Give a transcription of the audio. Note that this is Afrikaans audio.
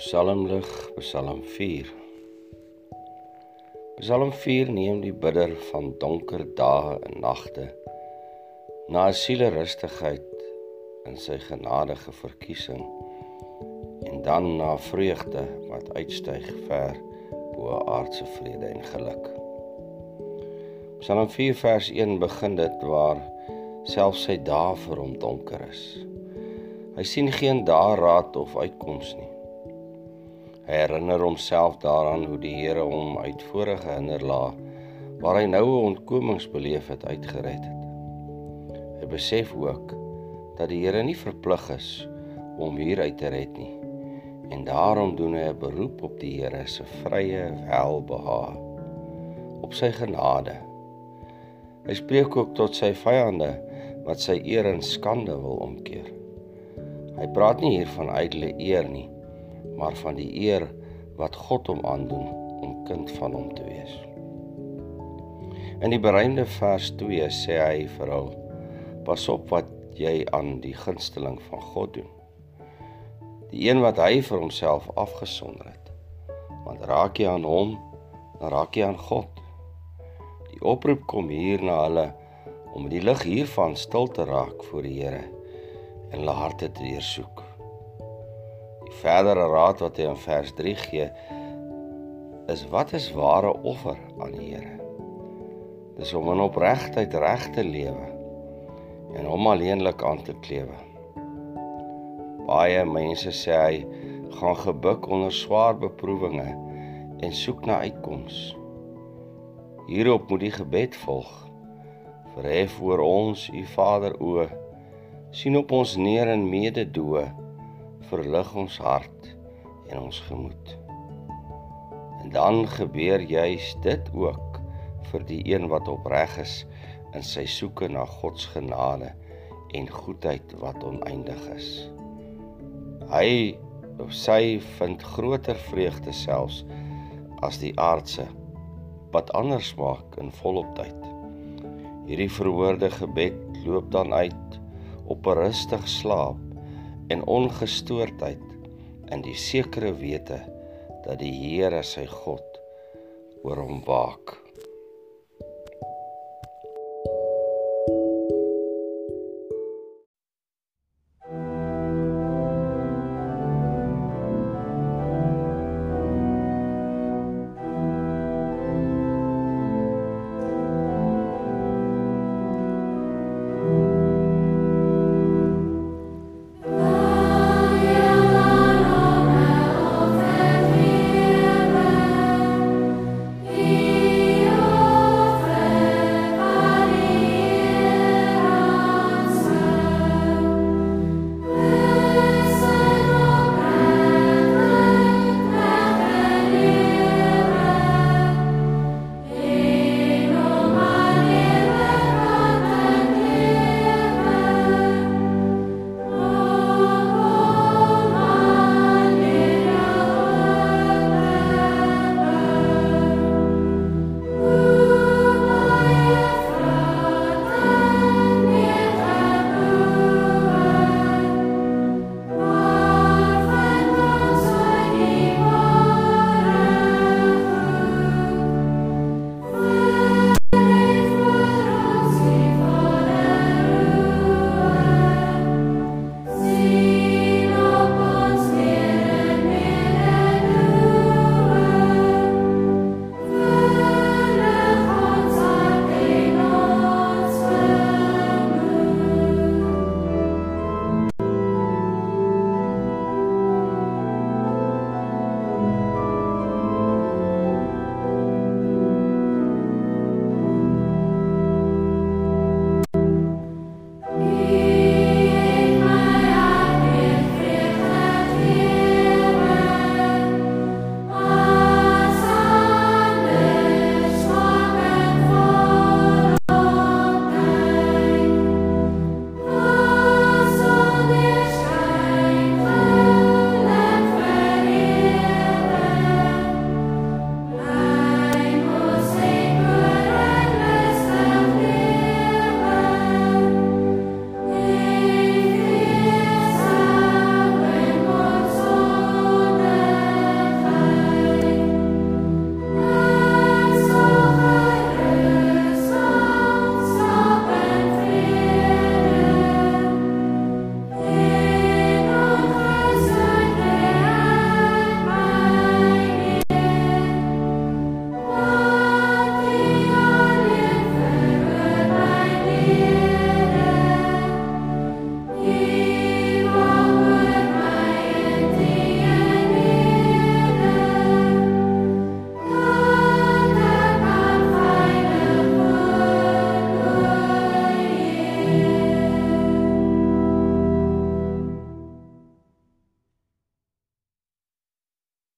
Psalmlig, Psalm 4. Psalm 4 neem die bidder van donker dae en nagte na 'n sielerustigheid in sy genadige verkiesing en dan na vreugde wat uitstyg ver bo aardse vrede en geluk. Psalm 4 vers 1 begin dit waar selfs sy dae vir hom donker is. Hy sien geen daarraad of uitkoms nie. Hy herinner homself daaraan hoe die Here hom uit vorige hinderlaag waar hy nou 'n ontkomings beleef het uitgered het. Hy besef ook dat die Here nie verplig is om hier uit te red nie en daarom doen hy 'n beroep op die Here se vrye welbehae op sy genade. Hy spreek ook tot sy vyande wat sy eer en skande wil omkeer. Hy praat nie hier van ydelle eer nie maar van die eer wat God hom aandoen om kind van hom te wees. In die bereinde vers 2 sê hy vir hom: Pas op wat jy aan die gunsteling van God doen. Die een wat hy vir homself afgesonder het. Want raak jy aan hom, dan raak jy aan God. Die oproep kom hier na hulle om die lig hiervan stil te raak voor die Here en hulle harte te deursoek. Verdere raad wat hy in vers 3 gee is wat is ware offer aan die Here? Dis om in opregtheid reg te lewe en hom alleenlik aan te klewe. Baie mense sê hy gaan gebuk onder swaar beproewinge en soek na uitkoms. Hierop moet die gebed volg. Verhef oor ons, u Vader o, sien op ons neer in mededoe verlig ons hart en ons gemoed. En dan gebeur juis dit ook vir die een wat opreg is in sy soeke na God se genade en goedheid wat oneindig is. Hy of sy vind groter vreugde selfs as die aardse wat anders maak in volop tyd. Hierdie verhoorde gebed loop dan uit op 'n rustig slaap en ongestoordheid in die sekere wete dat die Here sy God oor hom waak.